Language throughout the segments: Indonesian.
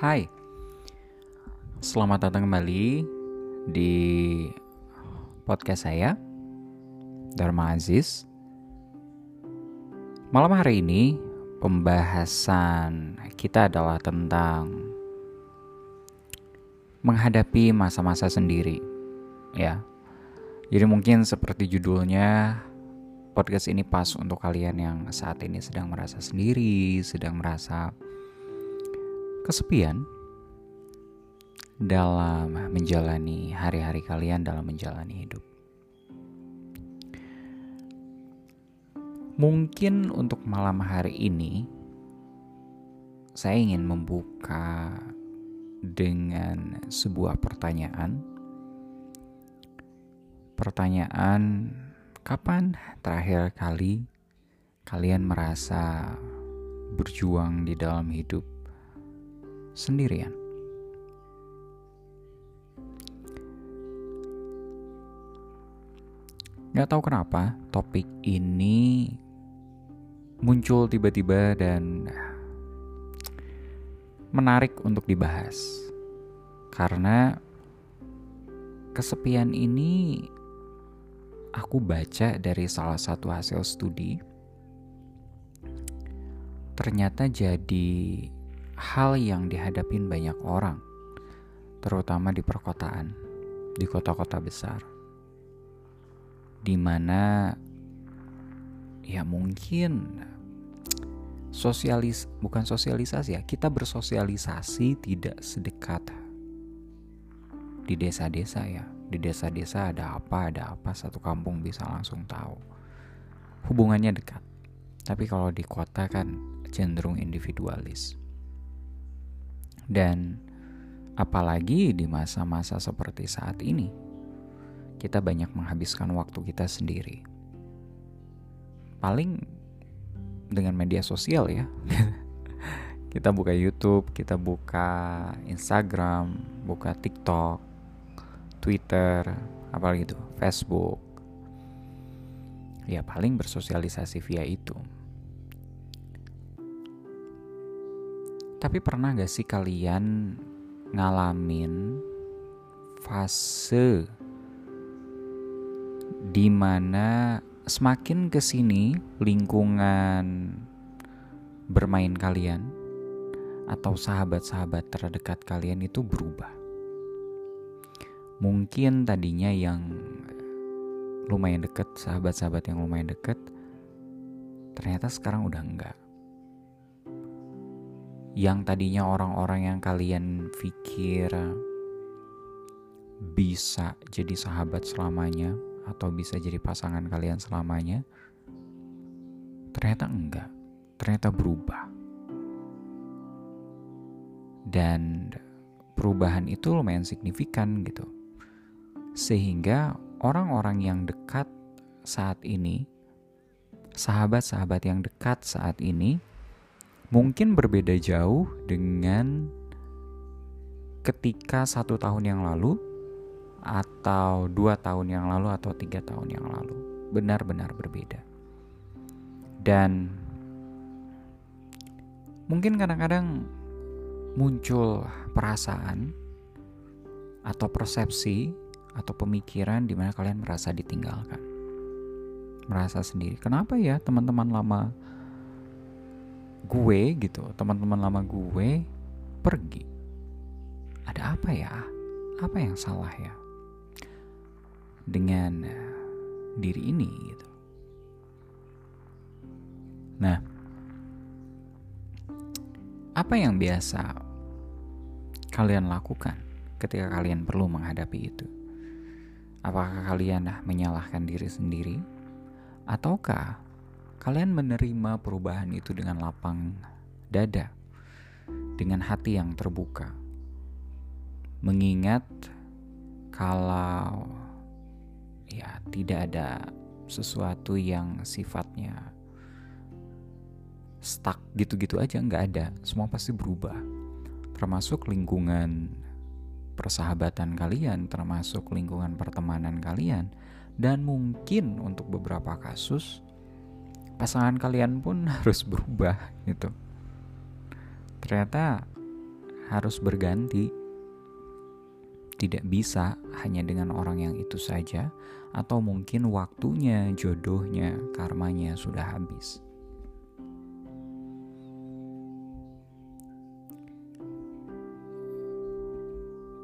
Hai, selamat datang kembali di podcast saya, Dharma Aziz. Malam hari ini, pembahasan kita adalah tentang menghadapi masa-masa sendiri, ya. Jadi mungkin seperti judulnya, podcast ini pas untuk kalian yang saat ini sedang merasa sendiri, sedang merasa kesepian dalam menjalani hari-hari kalian dalam menjalani hidup. Mungkin untuk malam hari ini saya ingin membuka dengan sebuah pertanyaan. Pertanyaan kapan terakhir kali kalian merasa berjuang di dalam hidup sendirian. Gak tahu kenapa topik ini muncul tiba-tiba dan menarik untuk dibahas. Karena kesepian ini aku baca dari salah satu hasil studi ternyata jadi hal yang dihadapin banyak orang, terutama di perkotaan, di kota-kota besar, di mana ya mungkin sosialis bukan sosialisasi ya kita bersosialisasi tidak sedekat di desa-desa ya. Di desa-desa ada apa ada apa satu kampung bisa langsung tahu. Hubungannya dekat. Tapi kalau di kota kan cenderung individualis dan apalagi di masa-masa seperti saat ini, kita banyak menghabiskan waktu kita sendiri. Paling dengan media sosial ya. kita buka YouTube, kita buka Instagram, buka TikTok, Twitter, apalagi itu, Facebook. Ya paling bersosialisasi via itu. Tapi pernah gak sih kalian ngalamin fase di mana semakin ke sini lingkungan bermain kalian atau sahabat-sahabat terdekat kalian itu berubah. Mungkin tadinya yang lumayan deket, sahabat-sahabat yang lumayan deket, ternyata sekarang udah enggak yang tadinya orang-orang yang kalian pikir bisa jadi sahabat selamanya atau bisa jadi pasangan kalian selamanya ternyata enggak. Ternyata berubah. Dan perubahan itu lumayan signifikan gitu. Sehingga orang-orang yang dekat saat ini sahabat-sahabat yang dekat saat ini mungkin berbeda jauh dengan ketika satu tahun yang lalu atau dua tahun yang lalu atau tiga tahun yang lalu. Benar-benar berbeda. Dan mungkin kadang-kadang muncul perasaan atau persepsi atau pemikiran di mana kalian merasa ditinggalkan. Merasa sendiri. Kenapa ya teman-teman lama gue gitu teman-teman lama gue pergi. Ada apa ya? Apa yang salah ya? Dengan eh, diri ini gitu. Nah apa yang biasa kalian lakukan ketika kalian perlu menghadapi itu? Apakah kalian menyalahkan diri sendiri? Ataukah kalian menerima perubahan itu dengan lapang dada, dengan hati yang terbuka, mengingat kalau ya tidak ada sesuatu yang sifatnya stuck gitu-gitu aja nggak ada. Semua pasti berubah. Termasuk lingkungan persahabatan kalian termasuk lingkungan pertemanan kalian. Dan mungkin untuk beberapa kasus pasangan kalian pun harus berubah gitu ternyata harus berganti. Tidak bisa hanya dengan orang yang itu saja, atau mungkin waktunya, jodohnya, karmanya sudah habis.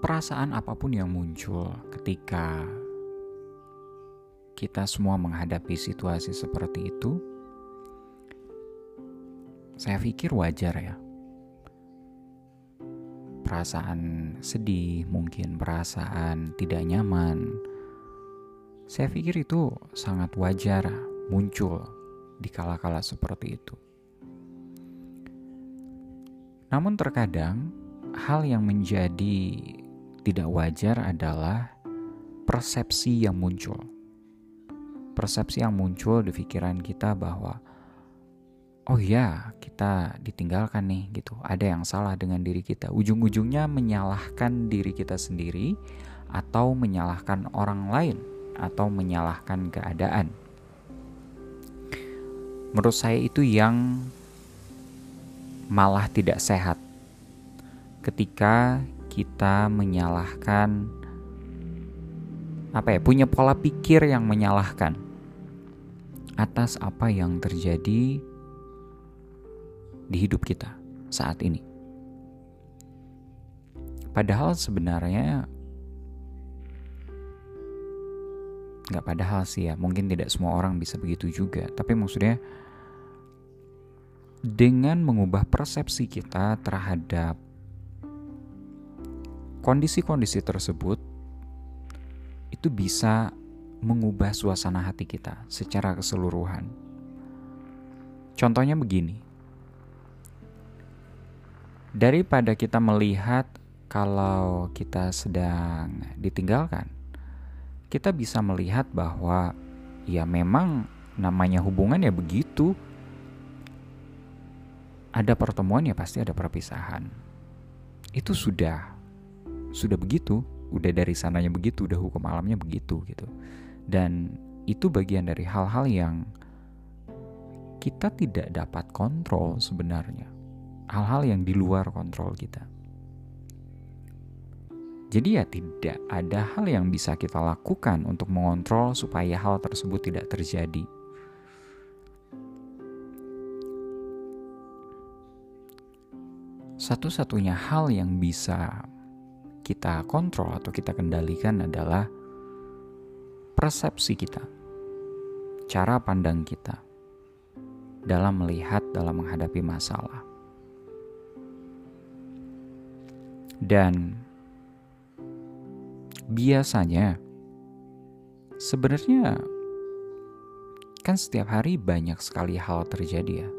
Perasaan apa pun yang muncul ketika kita semua menghadapi situasi seperti itu, saya pikir wajar ya. Perasaan sedih, mungkin perasaan tidak nyaman. Saya pikir itu sangat wajar muncul di kala-kala seperti itu. Namun terkadang hal yang menjadi tidak wajar adalah persepsi yang muncul. Persepsi yang muncul di pikiran kita bahwa oh ya, kita ditinggalkan nih gitu. Ada yang salah dengan diri kita. Ujung-ujungnya menyalahkan diri kita sendiri atau menyalahkan orang lain atau menyalahkan keadaan. Menurut saya itu yang malah tidak sehat. Ketika kita menyalahkan apa ya punya pola pikir yang menyalahkan atas apa yang terjadi di hidup kita saat ini. Padahal sebenarnya nggak padahal sih ya, mungkin tidak semua orang bisa begitu juga. Tapi maksudnya dengan mengubah persepsi kita terhadap kondisi-kondisi tersebut itu bisa mengubah suasana hati kita secara keseluruhan. Contohnya begini. Daripada kita melihat kalau kita sedang ditinggalkan, kita bisa melihat bahwa ya memang namanya hubungan ya begitu. Ada pertemuan ya pasti ada perpisahan. Itu sudah sudah begitu, udah dari sananya begitu, udah hukum alamnya begitu gitu. Dan itu bagian dari hal-hal yang kita tidak dapat kontrol sebenarnya. Hal-hal yang di luar kontrol kita. Jadi ya tidak ada hal yang bisa kita lakukan untuk mengontrol supaya hal tersebut tidak terjadi. Satu-satunya hal yang bisa kita kontrol atau kita kendalikan adalah persepsi kita, cara pandang kita dalam melihat, dalam menghadapi masalah. Dan biasanya sebenarnya kan setiap hari banyak sekali hal terjadi ya.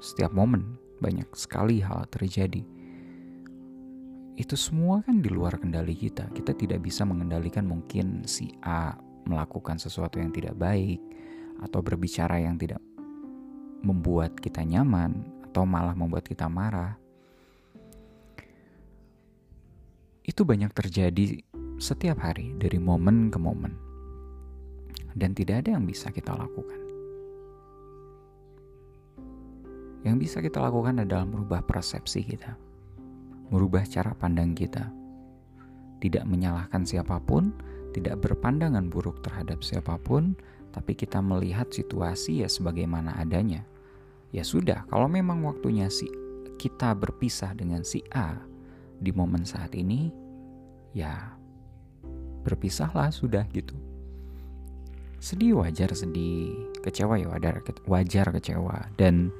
Setiap momen banyak sekali hal terjadi itu semua kan di luar kendali kita. Kita tidak bisa mengendalikan mungkin si A melakukan sesuatu yang tidak baik atau berbicara yang tidak membuat kita nyaman atau malah membuat kita marah. Itu banyak terjadi setiap hari dari momen ke momen. Dan tidak ada yang bisa kita lakukan. Yang bisa kita lakukan adalah merubah persepsi kita merubah cara pandang kita. Tidak menyalahkan siapa pun, tidak berpandangan buruk terhadap siapa pun, tapi kita melihat situasi ya sebagaimana adanya. Ya sudah, kalau memang waktunya si kita berpisah dengan si A di momen saat ini, ya berpisahlah sudah gitu. Sedih wajar sedih, kecewa ya wajar wajar kecewa dan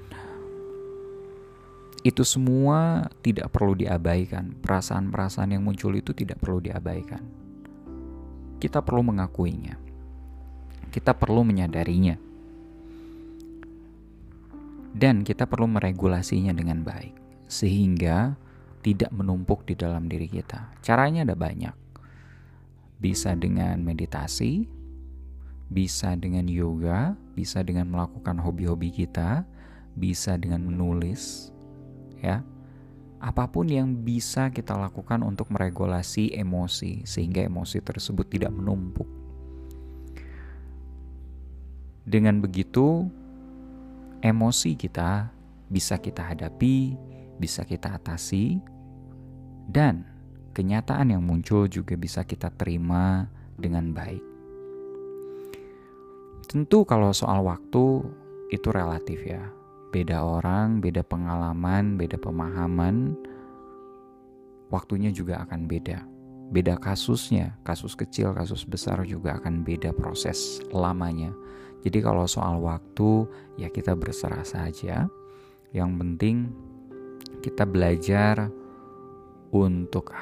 itu semua tidak perlu diabaikan. Perasaan-perasaan yang muncul itu tidak perlu diabaikan. Kita perlu mengakuinya. Kita perlu menyadarinya. Dan kita perlu meregulasinya dengan baik sehingga tidak menumpuk di dalam diri kita. Caranya ada banyak. Bisa dengan meditasi, bisa dengan yoga, bisa dengan melakukan hobi-hobi kita, bisa dengan menulis, ya. Apa pun yang bisa kita lakukan untuk meregulasi emosi sehingga emosi tersebut tidak menumpuk. Dengan begitu, emosi kita bisa kita hadapi, bisa kita atasi, Dan kenyataan yang muncul juga bisa kita terima dengan baik. Tentu kalau soal waktu itu relatif ya. Beda orang, beda pengalaman, beda pemahaman, waktunya juga akan beda. Beda kasusnya, kasus kecil, kasus besar juga akan beda proses lamanya. Jadi kalau soal waktu ya kita berserah saja. Yang penting kita belajar untuk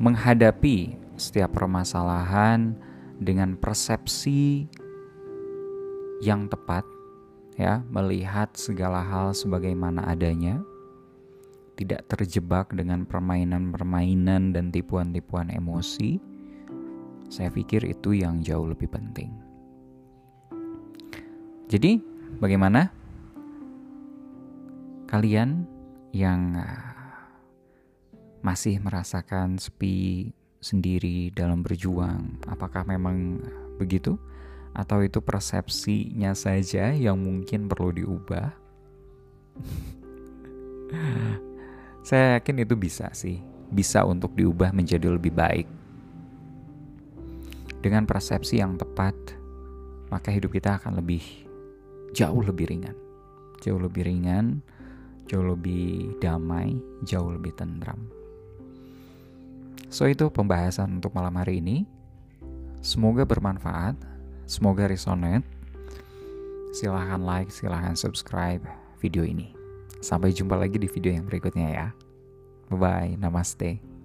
menghadapi setiap permasalahan dengan persepsi yang tepat ya, melihat segala hal sebagaimana adanya, tidak terjebak dengan permainan-permainan dan tipuan-tipuan emosi. Saya pikir itu yang jauh lebih penting. Jadi, bagaimana kalian yang masih merasakan sepi sendiri dalam berjuang. Apakah memang begitu? Atau itu persepsinya saja yang mungkin perlu diubah? Saya yakin itu bisa sih, bisa untuk diubah menjadi lebih baik. Dengan persepsi yang tepat, maka hidup kita akan lebih jauh lebih ringan. Jauh lebih ringan, jauh lebih damai, jauh lebih tentram. So itu pembahasan untuk malam hari ini. Semoga bermanfaat, semoga resonate. Silahkan like, silahkan subscribe video ini. Sampai jumpa lagi di video yang berikutnya ya. Bye-bye, namaste.